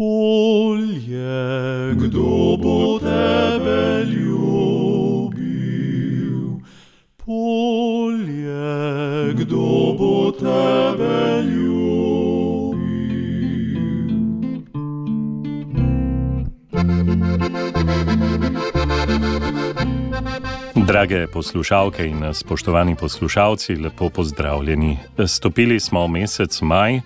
polje, kdo bo tebe ljubil? Polje, kdo bo tebe ljubil? Drage poslušalke in spoštovani poslušalci, lepo pozdravljeni. Stopili smo v mesec maj.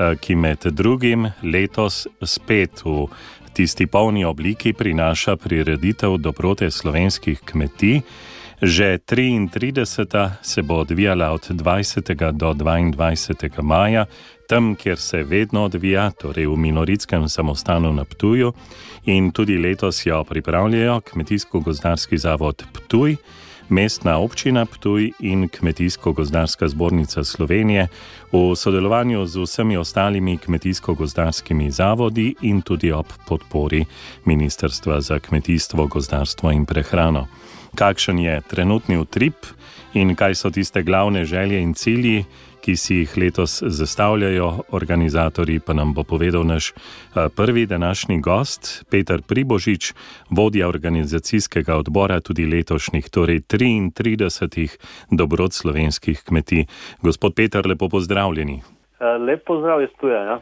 Eh, ki med drugim letos spet v tisti polni obliki prinaša prireditev dobrote slovenskih kmetij. Že 33. se bo odvijala od 20. do 22. maja, tam, kjer se vedno odvija, torej v Minoritskem samostanu na Ptuju, in tudi letos jo pripravljajo Kmetijsko-gozdarski zavod Ptuj. Mestna občina Ptuj in Kmetijsko-gozdarska zbornica Slovenije v sodelovanju z vsemi ostalimi kmetijsko-gozdarskimi zavodi in tudi ob podpori Ministrstva za kmetijstvo, gozdarstvo in prehrano. Kakšen je trenutni utrip in kaj so tiste glavne želje in cilji, ki si jih letos zastavljajo organizatori, pa nam bo povedal naš eh, prvi današnji gost, Peter Pribožič, vodja organizacijskega odbora tudi letošnjih, torej 33 dobrot slovenskih kmetij. Gospod Peter, lepo pozdravljeni. Eh, lep pozdrav iz Tuja. Ja.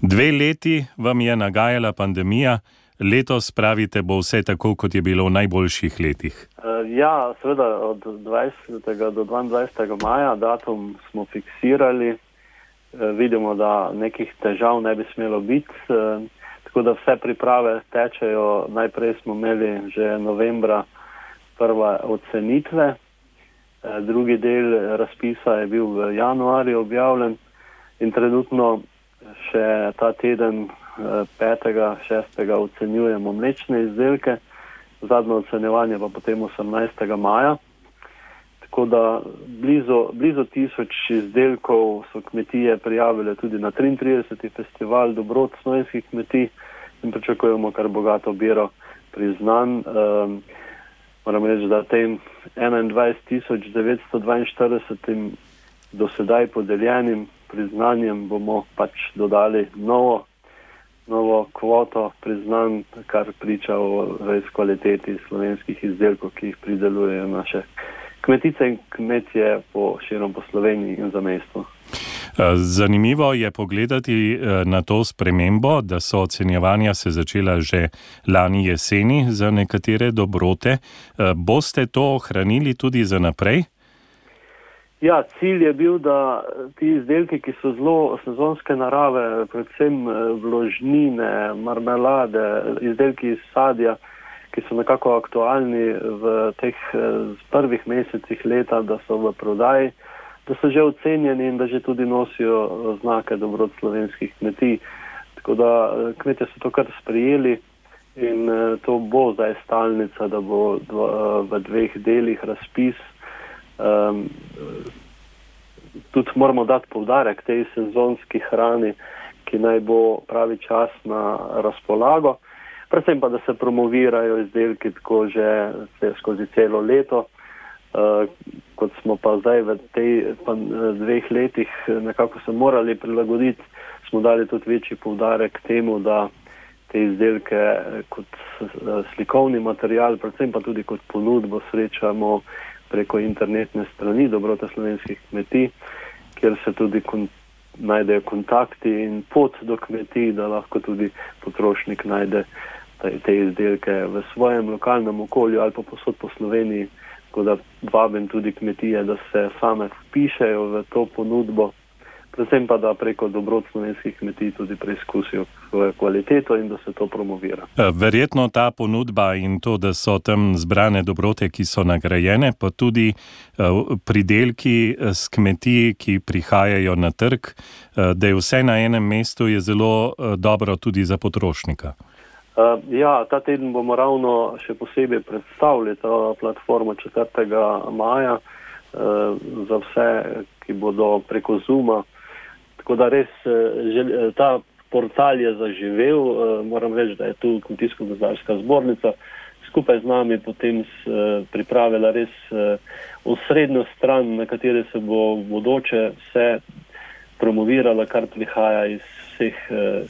Dve leti vam je nagajala pandemija letos pravite, bo vse tako, kot je bilo v najboljših letih? Eh, ja, seveda od 20. do 22. maja datum smo fiksirali. Eh, vidimo, da nekih težav ne bi smelo biti, eh, tako da vse priprave tečejo. Najprej smo imeli že novembra prve ocenitve, drugi del razpisa je bil v januarju objavljen in trenutno še ta teden 5. 6. ocenjujemo mlečne izdelke, zadnje ocenjevanje pa potem 18. maja. Tako da blizu, blizu tisoč izdelkov so kmetije prijavile tudi na 33. festival dobrot slovenskih kmetij in pričakujemo kar bogato biro priznanj. Um, moram reči, da tem 21.942 dosedaj podeljenim priznanjem bomo pač dodali novo novo kvoto priznanj, kar priča o res kvaliteti slovenskih izdelkov, ki jih pridelujejo naše kmetice in kmetje po širom po Sloveniji in za mesto. Eh, zanimivo je pogledati eh, na to spremembo, da so ocenjevanja se začela že lani jeseni za nekatere dobrote. Eh, boste to ohranili tudi za naprej? Ja, cilj je bil, da ti izdelki, ki so zelo sezonske narave, predvsem eh, vložnine, marmelade, izdelki iz sadja, ki so nekako aktualni v teh eh, prvih mesecih leta, da so v prodaji, da so že ocenjeni in da že tudi nosijo znake dobrot slovenskih kmetij. Tako da eh, kmetje so to kar sprijeli in to bo zdaj stalnica, da bo v dveh delih razpis. Um, tudi moramo dati povdarek tej sezonski hrani, ki naj bo pravi čas na razpolago. Predvsem pa, da se promovirajo izdelki tako že skozi celo leto. Uh, kot smo pa zdaj v tej pa, dveh letih nekako se morali prilagoditi, smo dali tudi večji povdarek temu, da te izdelke kot slikovni material, predvsem pa tudi kot ponudbo srečamo preko internetne strani Dobrota slovenskih kmetij, kjer se tudi kon najdejo kontakti in pot do kmetij, da lahko tudi potrošnik najde te, te izdelke v svojem lokalnem okolju ali pa posod po Sloveniji. Tako da vabim tudi kmetije, da se same vpišejo v to ponudbo predvsem pa da preko dobrot slovenskih kmetij tudi preizkusijo svojo kvaliteto in da se to promovira. E, verjetno ta ponudba in to, da so tam zbrane dobrote, ki so nagrajene, pa tudi e, pridelki z e, kmetij, ki prihajajo na trg, da je vse na enem mestu, je zelo dobro tudi za potrošnika. Ja, ta teden bomo ravno še posebej predstavili to platformo 4. maja za vse, ki bodo preko Zuma Tako da res eh, eh, ta portal je zaživel, eh, moram reči, da je tu kmetijsko-gozdarska zbornica skupaj z nami potem pripravila res osrednjo stran, na kateri se bo v bodoče vse promovirala, kar prihaja iz vseh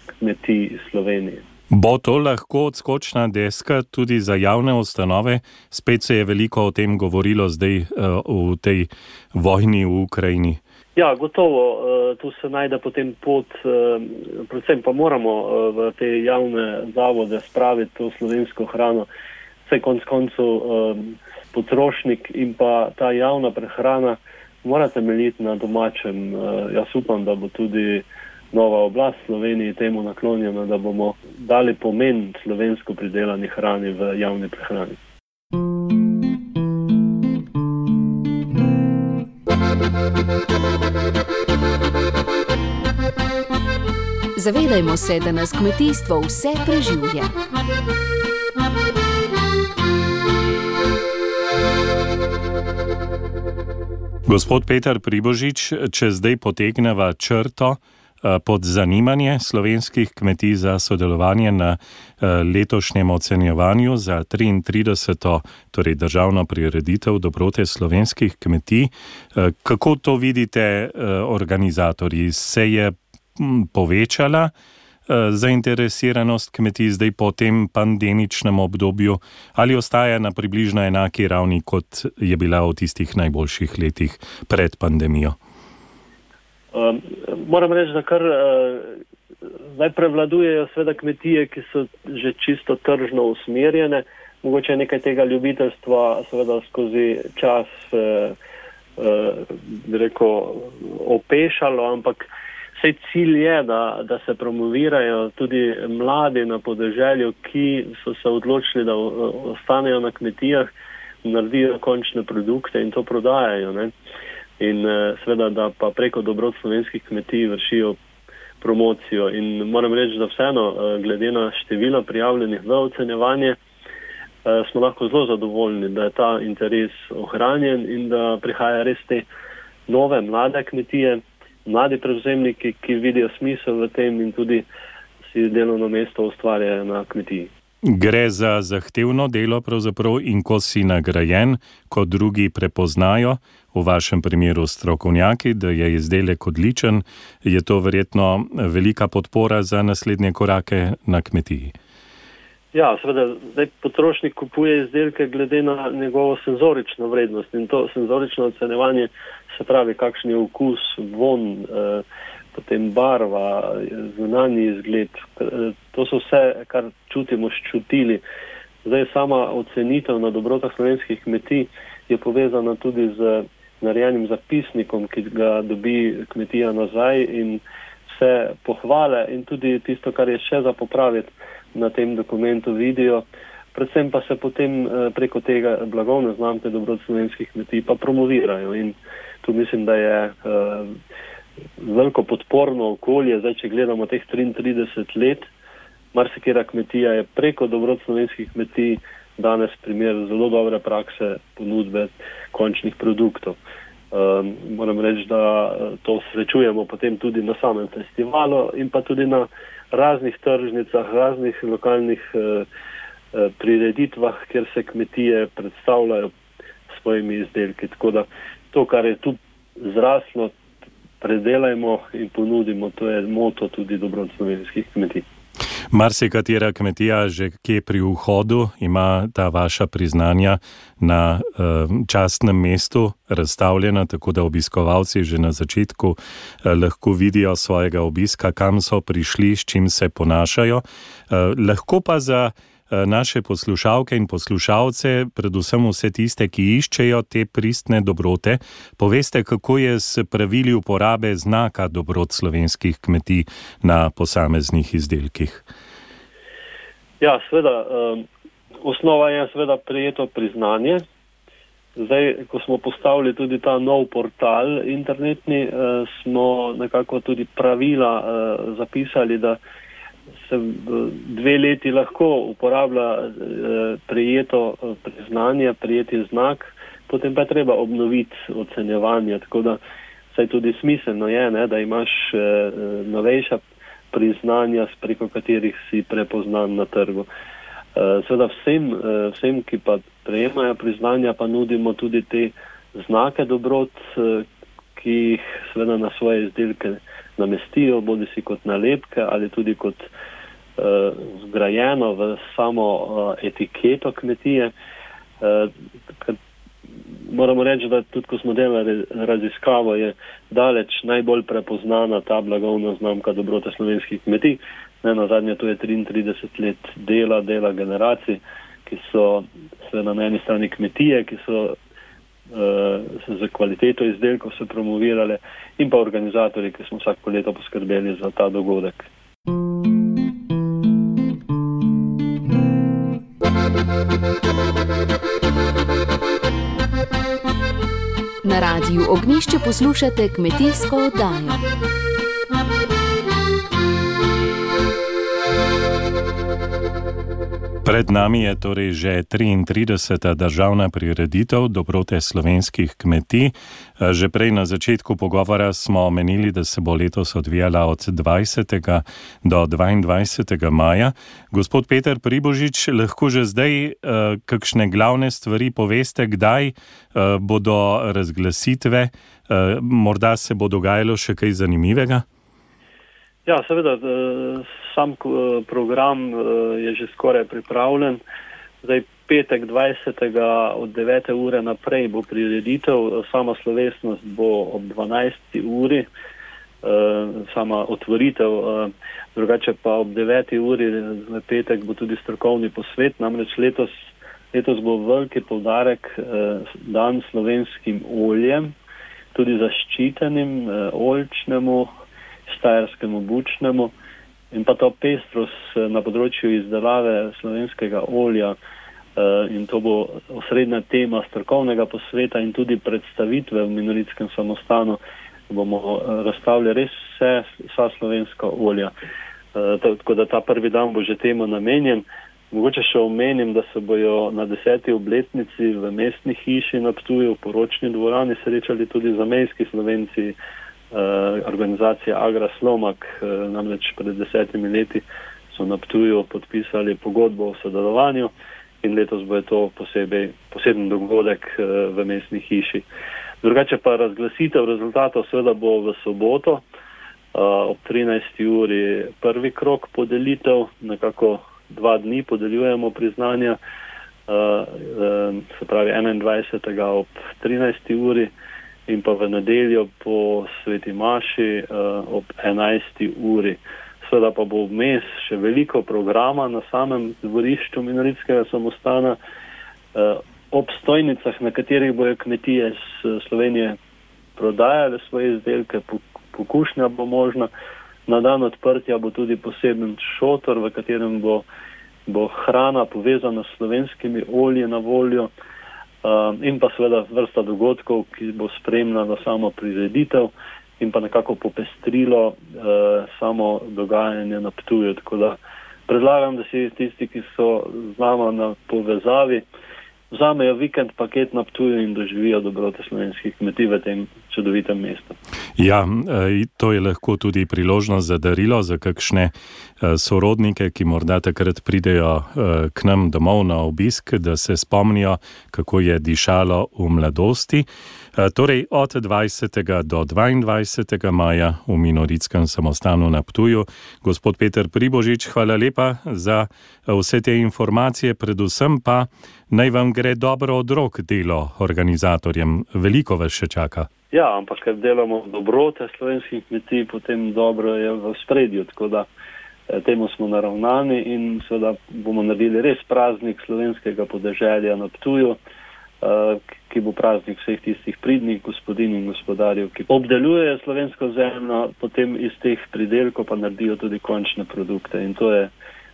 kmetij Slovenije. Bo to lahko odskočna deska tudi za javne ustanove? Spet se je veliko o tem govorilo zdaj v tej vojni v Ukrajini. Ja, gotovo, tu se najde potem pot, predvsem pa moramo v te javne zavode spraviti to slovensko hrano. Vse konc koncev potrošnik in pa ta javna prehrana mora temeljiti na domačem. Jaz upam, da bo tudi nova oblast Sloveniji temu naklonjena, da bomo dali pomen slovensko pridelani hrani v javni prehrani. Zavedajmo se, da nas kmetijstvo vse preživlja. Gospod Peter Pribožič, če zdaj potegneva črto, pod zanimanje slovenskih kmetij za sodelovanje na letošnjem ocenjevanju za 33. Torej državno prireditev dobrote slovenskih kmetij. Kako to vidite, organizatorji? Se je povečala zainteresiranost kmetij zdaj po tem pandemičnem obdobju ali ostaja na približno enaki ravni, kot je bila v tistih najboljših letih pred pandemijo? Um, moram reči, da kar uh, zdaj prevladujejo sveda kmetije, ki so že čisto tržno usmerjene. Mogoče nekaj tega ljubiteljstva seveda skozi čas, uh, uh, rekel, opešalo, ampak vse cilj je, da, da se promovirajo tudi mladi na podeželju, ki so se odločili, da ostanejo na kmetijah, naredijo končne produkte in to prodajajo. Ne? in uh, seveda, da pa preko dobrot slovenskih kmetij vršijo promocijo. In moram reči, da vseeno, uh, glede na število prijavljenih v ocenjevanje, smo lahko zelo zadovoljni, da je ta interes ohranjen in da prihaja res te nove mlade kmetije, mladi prevzemniki, ki vidijo smisel v tem in tudi si delovno mesto ustvarjajo na kmetiji. Gre za zahtevno delo, in ko si nagrajen, ko drugi prepoznajo, v vašem primeru strokovnjaki, da je izdelek odličen, je to verjetno velika podpora za naslednje korake na kmetiji. Ja, seveda, zdaj potrošnik kupuje izdelke glede na njegovo senzorično vrednost in to senzorično ocenevanje se pravi, kakšen je okus, von. Eh, potem barva, zunanji izgled, to so vse, kar čutimo, ščutili. Zdaj sama ocenitev na dobrotah slovenskih kmetij je povezana tudi z narejenim zapisnikom, ki ga dobi kmetija nazaj in vse pohvale in tudi tisto, kar je še za popraviti na tem dokumentu vidijo. Predvsem pa se potem eh, preko tega blagovne znamke dobrot slovenskih kmetij pa promovirajo in tu mislim, da je uh, veliko podporno okolje. Zdaj, če gledamo teh 33 let, marsikera kmetija je preko dobrot slovenskih kmetij danes primer zelo dobre prakse ponudbe končnih produktov. Um, moram reči, da eh, to srečujemo potem tudi na samem festivalu in pa tudi na raznih tržnicah, raznih lokalnih uh, uh, prireditvah, kjer se kmetije predstavljajo s svojimi izdelki. Tako da to, kar je tu zraslo, predelajmo in ponudimo. To je moto tudi dobrot slovenskih kmetij. Marsikatera kmetija že kje pri vhodu ima ta vaša priznanja na uh, častnem mestu razstavljena, tako da obiskovalci že na začetku uh, lahko vidijo svojega obiska, kam so prišli, s čim se ponašajo. Uh, lahko pa za naše poslušalke in poslušalce, predvsem vse tiste, ki iščejo te pristne dobrote, poveste, kako je s pravili uporabe znaka dobrot slovenskih kmetij na posameznih izdelkih. Ja, sveda, um, osnova je seveda prijeto priznanje. Zdaj, ko smo postavili tudi ta nov portal internetni, uh, smo nekako tudi pravila uh, zapisali, da se dve leti lahko uporablja eh, prijeto eh, priznanje, prijeti znak, potem pa je treba obnoviti ocenjevanje. Tako da se tudi smiselno je, ne, da imaš eh, novejša priznanja, preko katerih si prepoznan na trgu. Sveda vsem, vsem, ki pa prejemajo priznanja, pa nudimo tudi te znake dobrot, ki jih seveda na svoje izdelke namestijo, bodi si kot nalepke ali tudi kot uh, zgrajeno v samo uh, etiketo kmetije. Uh, moramo reči, da tudi ko smo delali raziskavo, je daleč najbolj prepoznana ta blagovna znamka dobrote slovenskih kmetij. Ne na zadnje, to je 33 let dela, dela generacij, ki so na eni strani kmetije, ki so za kvaliteto izdelkov se promovirale in pa organizatorji, ki smo vsako leto poskrbeli za ta dogodek. Na radiju Ognišče poslušate kmetijsko oddajo. Pred nami je torej že 33. državna prireditev dobrote slovenskih kmetij. Že prej na začetku pogovora smo omenili, da se bo letos odvijala od 20. do 22. maja. Gospod Peter Pribožič, lahko že zdaj eh, kakšne glavne stvari poveste, kdaj eh, bodo razglasitve, eh, morda se bo dogajalo še kaj zanimivega? Ja, seveda, sam program je že skoraj pripravljen. Zdaj, petek 20. od 9. ure naprej bo prireditev, sama slovesnost bo ob 12. uri, sama otvoritev, drugače pa ob 9. uri v petek bo tudi strokovni posvet, namreč letos, letos bo veliki povdarek dan slovenskim oljem, tudi zaščitenim oljčnemu štajerskemu bučnemu in pa to pestrost eh, na področju izdelave slovenskega olja eh, in to bo osrednja tema strokovnega posveta in tudi predstavitve v minoritskem samostanu, bomo eh, razstavljali res vse, vsa slovenska olja. Tako da ta prvi dan bo že temu namenjen. Mogoče še omenim, da se bojo na deseti obletnici v mestni hiši na Ptuju v poročni dvorani srečali tudi zamejski slovenci, organizacija Agra Slomak, uh, namreč pred desetimi leti so na Ptuju podpisali pogodbo o sodelovanju in letos bo je to posebej, poseben dogodek uh, v mestni hiši. Drugače pa razglasitev rezultatov seveda bo v soboto ob 13. uri prvi krok podelitev, nekako dva dni podeljujemo priznanja, se pravi 21. ob 13. uri in pa v nedeljo po Sveti Maši uh, ob 11. uri. Sveda pa bo vmes še veliko programa na samem dvorišču minoritskega samostana, uh, ob stojnicah, na katerih bojo kmetije z Slovenije prodajale svoje izdelke, pokušnja bo možna. Na dan odprtja bo tudi poseben šotor, v katerem bo, bo hrana povezana s slovenskimi olji na voljo. Um, in pa seveda vrsta dogodkov, ki bo spremljala samo prireditev in pa nekako popestrilo uh, samo dogajanje na Ptuju. Tako da predlagam, da si tisti, ki so z nama na povezavi, vzamejo vikend paket na Ptuju in doživijo dobrote slovenskih kmetij v tem čudovitem mestu. Ja, e, to je lahko tudi priložnost za darilo za kakšne e, sorodnike, ki morda takrat pridejo e, k nam domov na obisk, da se spomnijo, kako je dišalo v mladosti. Torej od 20. do 22. maja v Minoritskem samostanu na Ptuju. Gospod Peter Pribožič, hvala lepa za vse te informacije, predvsem pa naj vam gre dobro od rok delo organizatorjem. Veliko vas še čaka. Ja, ampak ker delamo dobrote slovenskih kmetij, potem dobro je v spredju, tako da eh, temu smo naravnani in seveda bomo naredili res praznik slovenskega podeželja na Ptuju, eh, ki bo praznik vseh tistih pridnih gospodin in gospodarjev, ki obdelujejo slovensko zemljo, potem iz teh pridelkov pa naredijo tudi končne produkte in to je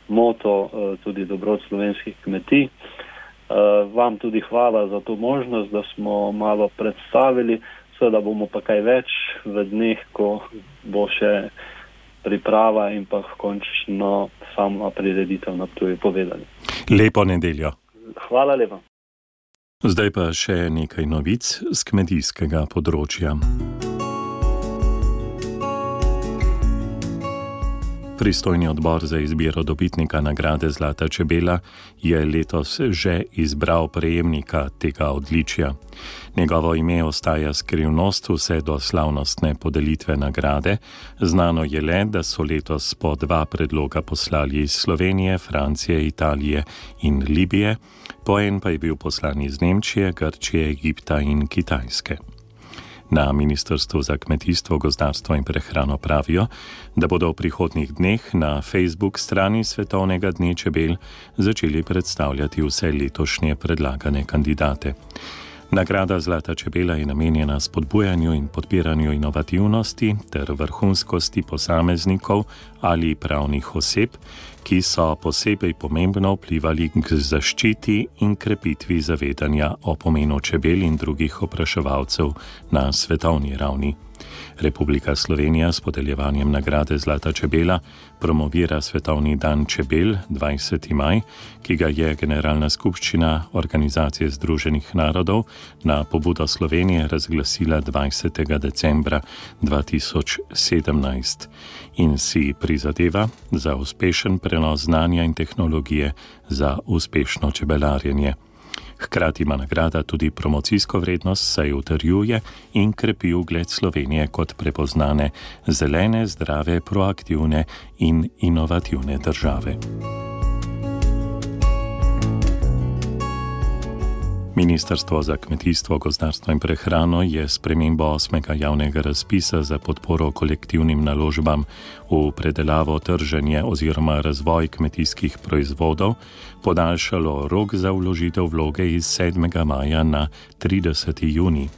moto eh, tudi dobrot slovenskih kmetij. Vam tudi hvala za to možnost, da smo malo predstavili seveda bomo pa kaj več v dneh, ko bo še priprava in pa končno sama prireditev na tuji povedali. Lepo nedeljo. Hvala lepa. Zdaj pa še nekaj novic z kmetijskega področja. Pristojni odbor za izbiro dobitnika nagrade Zlata čebela je letos že izbral prejemnika tega odličja. Njegovo ime ostaja skrivnost vse do slavnostne podelitve nagrade. Znano je le, da so letos po dva predloga poslali iz Slovenije, Francije, Italije in Libije, po en pa je bil poslan iz Nemčije, Grčije, Egipta in Kitajske. Na Ministrstvu za kmetijstvo, gozdarstvo in prehrano pravijo, da bodo v prihodnih dneh na Facebook strani Svetovnega dne čebel začeli predstavljati vse letošnje predlagane kandidate. Nagrada Zlata čebela je namenjena spodbujanju in podpiranju inovativnosti ter vrhunskosti posameznikov ali pravnih oseb, ki so posebej pomembno vplivali k zaščiti in krepitvi zavedanja o pomenu čebel in drugih opraševalcev na svetovni ravni. Republika Slovenija s podeljevanjem nagrade Zlata čebela promovira Svetovni dan čebel 20. maj, ki ga je Generalna skupščina Organizacije Združenih narodov na pobudo Slovenije razglasila 20. decembra 2017 in si prizadeva za uspešen prenos znanja in tehnologije za uspešno čebelarjenje. Hkrati ima nagrada tudi promocijsko vrednost, saj utrjuje in krepi ugled Slovenije kot prepoznane, zelene, zdrave, proaktivne in inovativne države. Ministrstvo za kmetijstvo, gozdarstvo in prehrano je spremembo osmega javnega razpisa za podporo kolektivnim naložbam v predelavo, trženje oziroma razvoj kmetijskih proizvodov podaljšalo rok za vložitev vloge iz 7. maja na 30. juni.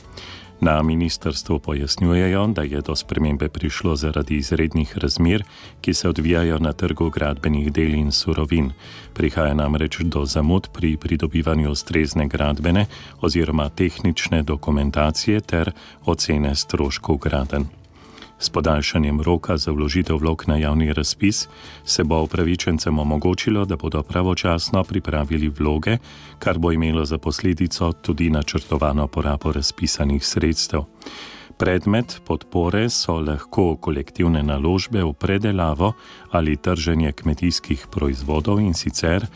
Na ministrstvu pojasnjujejo, da je do spremembe prišlo zaradi izrednih razmer, ki se odvijajo na trgu gradbenih del in surovin. Prihaja namreč do zamud pri pridobivanju ustrezne gradbene oziroma tehnične dokumentacije ter ocene stroškov graden. S podaljšanjem roka za vložitev vlog na javni razpis se bo upravičencem omogočilo, da bodo pravočasno pripravili vloge, kar bo imelo za posledico tudi načrtovano porabo razpisanih sredstev. Predmet podpore so lahko kolektivne naložbe v predelavo ali trženje kmetijskih proizvodov in sicer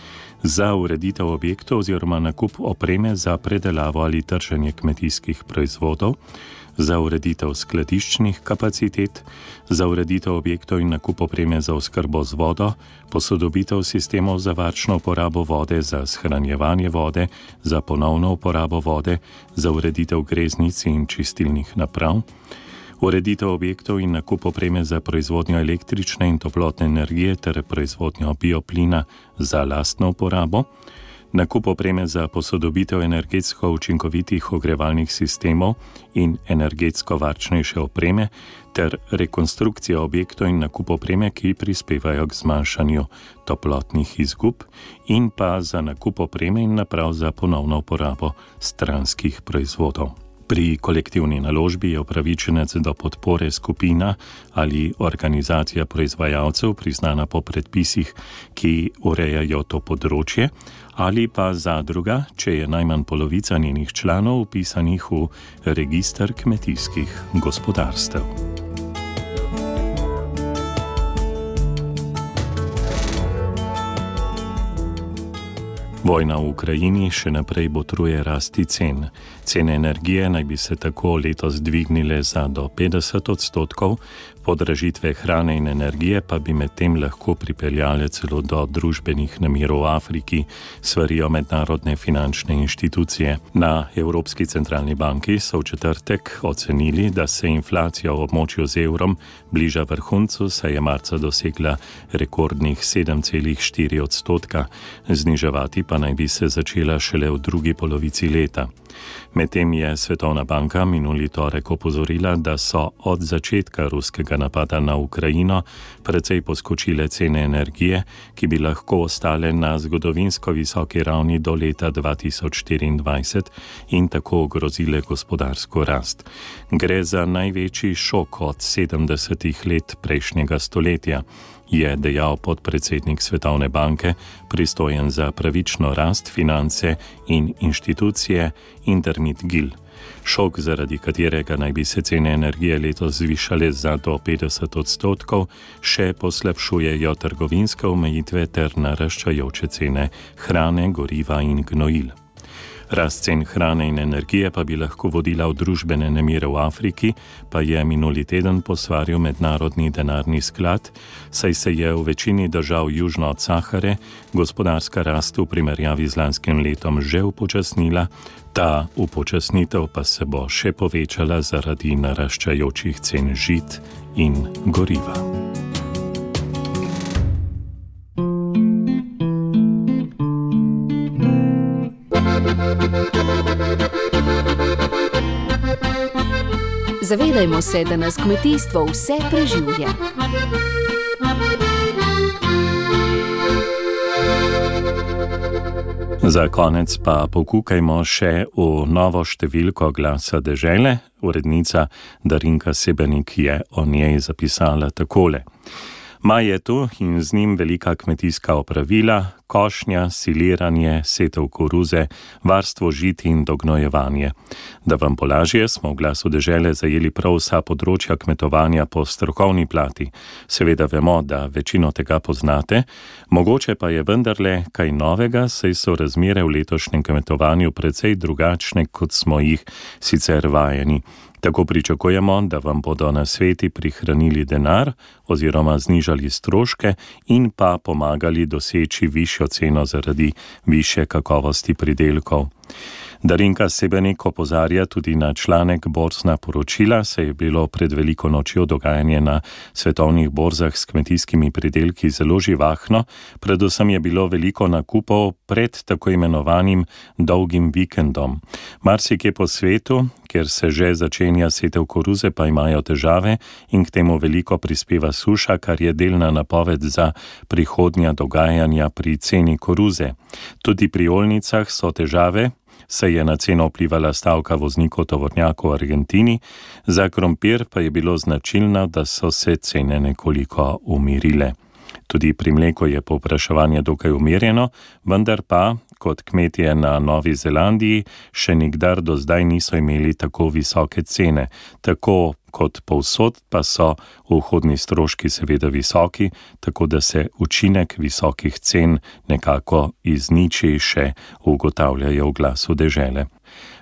za ureditev objektov oziroma nakup opreme za predelavo ali trženje kmetijskih proizvodov za ureditev skladiščnih kapacitet, za ureditev objektov in nakup opreme za oskrbo z vodo, posodobitev sistemov za varčno uporabo vode, za shranjevanje vode, za ponovno uporabo vode, za ureditev greznic in čistilnih naprav, ureditev objektov in nakup opreme za proizvodnjo električne in toplotne energije ter proizvodnjo bioplina za lastno uporabo nakup opreme za posodobitev energetsko učinkovitih ogrevalnih sistemov in energetsko varčnejše opreme, ter rekonstrukcija objektov in nakup opreme, ki prispevajo k zmanjšanju toplotnih izgub, in pa za nakup opreme in naprav za ponovno uporabo stranskih proizvodov. Pri kolektivni naložbi je upravičenec do podpore skupina ali organizacija proizvajalcev, priznana po predpisih, ki urejajo to področje, ali pa zadruga, če je najmanj polovica njenih članov upisanih v registr kmetijskih gospodarstev. Vojna v Ukrajini še naprej botruje rasti cen. Cene energije naj bi se tako letos dvignile za do 50 odstotkov, podražitve hrane in energije pa bi medtem lahko pripeljale celo do družbenih namirov v Afriki, svarijo mednarodne finančne inštitucije. Na Evropski centralni banki so v četrtek ocenili, da se inflacija v območju z evrom bliža vrhuncu, saj je marca dosegla rekordnih 7,4 odstotka, zniževati pa naj bi se začela šele v drugi polovici leta. Medtem je Svetovna banka minuli torek opozorila, da so od začetka ruskega napada na Ukrajino precej poskočile cene energije, ki bi lahko ostale na zgodovinsko visoki ravni do leta 2024 in tako ogrozile gospodarsko rast. Gre za največji šok od 70 let prejšnjega stoletja je dejal podpredsednik Svetovne banke, pristojen za pravično rast, finance in inštitucije Intermit Gil. Šok, zaradi katerega naj bi se cene energije letos zvišale za do 50 odstotkov, še poslabšujejo trgovinske omejitve ter naraščajoče cene hrane, goriva in gnojil. Rast cen hrane in energije pa bi lahko vodila v družbene nemire v Afriki, pa je minuli teden posvaril Mednarodni denarni sklad, saj se je v večini držav južno od Sahare gospodarska rast v primerjavi z lanskim letom že upočasnila, ta upočasnitev pa se bo še povečala zaradi naraščajočih cen žit in goriva. Zavedajmo se, da nas kmetijstvo vse preživlja. Za konec pa pokukajmo še v novo številko glasa dežele. Urednica Darinka Sebenik je o njej zapisala takole. Maj je tu in z njim velika kmetijska opravila, košnja, siliranje, setev koruze, varstvo žiti in dognojevanje. Da vam polažje, smo v glasu dežele zajeli prav vsa področja kmetovanja po strokovni plati. Seveda vemo, da večino tega poznate, mogoče pa je vendarle kaj novega, saj so razmere v letošnjem kmetovanju precej drugačne, kot smo jih sicer vajeni. Tako pričakujemo, da vam bodo na sveti prihranili denar oziroma znižali stroške in pa pomagali doseči višjo ceno zaradi više kakovosti pridelkov. Darinka Sebenik opozarja tudi na članek Borzna poročila, se je bilo pred veliko nočjo dogajanje na svetovnih borzah s kmetijskimi pridelki zelo živahno, predvsem je bilo veliko nakupov pred tako imenovanim dolgim vikendom. Marsikje po svetu, kjer se že začenja setev koruze, pa imajo težave in k temu veliko prispeva suša, kar je delna napoved za prihodnja dogajanja pri ceni koruze. Tudi pri olnicah so težave, saj je na ceno vplivala stavka voznikov tovornjakov v Argentini, za krompir pa je bilo značilno, da so se cene nekoliko umirile. Tudi pri mleku je povpraševanje dokaj umirjeno, vendar pa, kot kmetje na Novi Zelandiji, še nikdar do zdaj niso imeli tako visoke cene. Tako kot povsod pa so vhodni stroški seveda visoki, tako da se učinek visokih cen nekako izniči, še ugotavljajo v glasu dežele.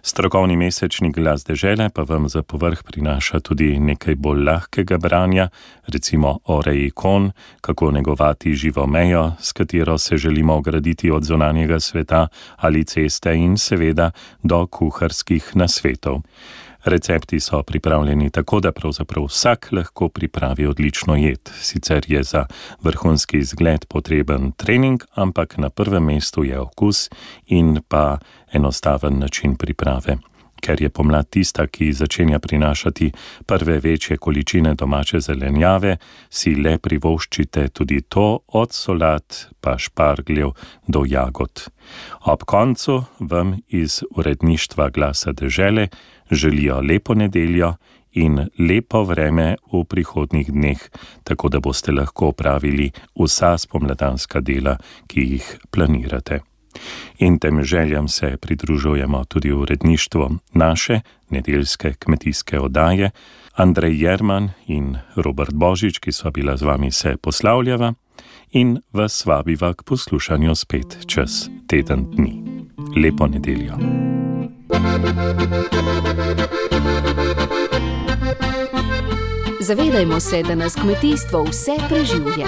Strokovni mesečnik glas dežele pa vam za povrh prinaša tudi nekaj bolj lahkega branja, recimo o reji kon, kako negovati živo mejo, s katero se želimo ograditi od zonanjega sveta ali ceste in seveda do kuharskih nasvetov. Recepti so pripravljeni tako, da pravzaprav vsak lahko pripravi odlično jed. Sicer je za vrhunski izgled potreben trening, ampak na prvem mestu je okus in pa enostaven način priprave. Ker je pomlad tista, ki začenja prinašati prve večje količine domače zelenjave, si le privoščite tudi to, od solat pa špargljev do jagod. Ob koncu vam iz uredništva glasa dežele želijo lepo nedeljo in lepo vreme v prihodnih dneh, tako da boste lahko opravili vsa spomladanska dela, ki jih planirate. In tem željam se pridružujemo tudi v uredništvu naše nedeljske kmetijske oddaje. Andrej Jerman in Robert Božič, ki so bila z vami, se poslavljava in vas vabiva k poslušanju spet čez teden dni. Lepo nedeljo. Zavedajmo se, da nas kmetijstvo vse preživlja.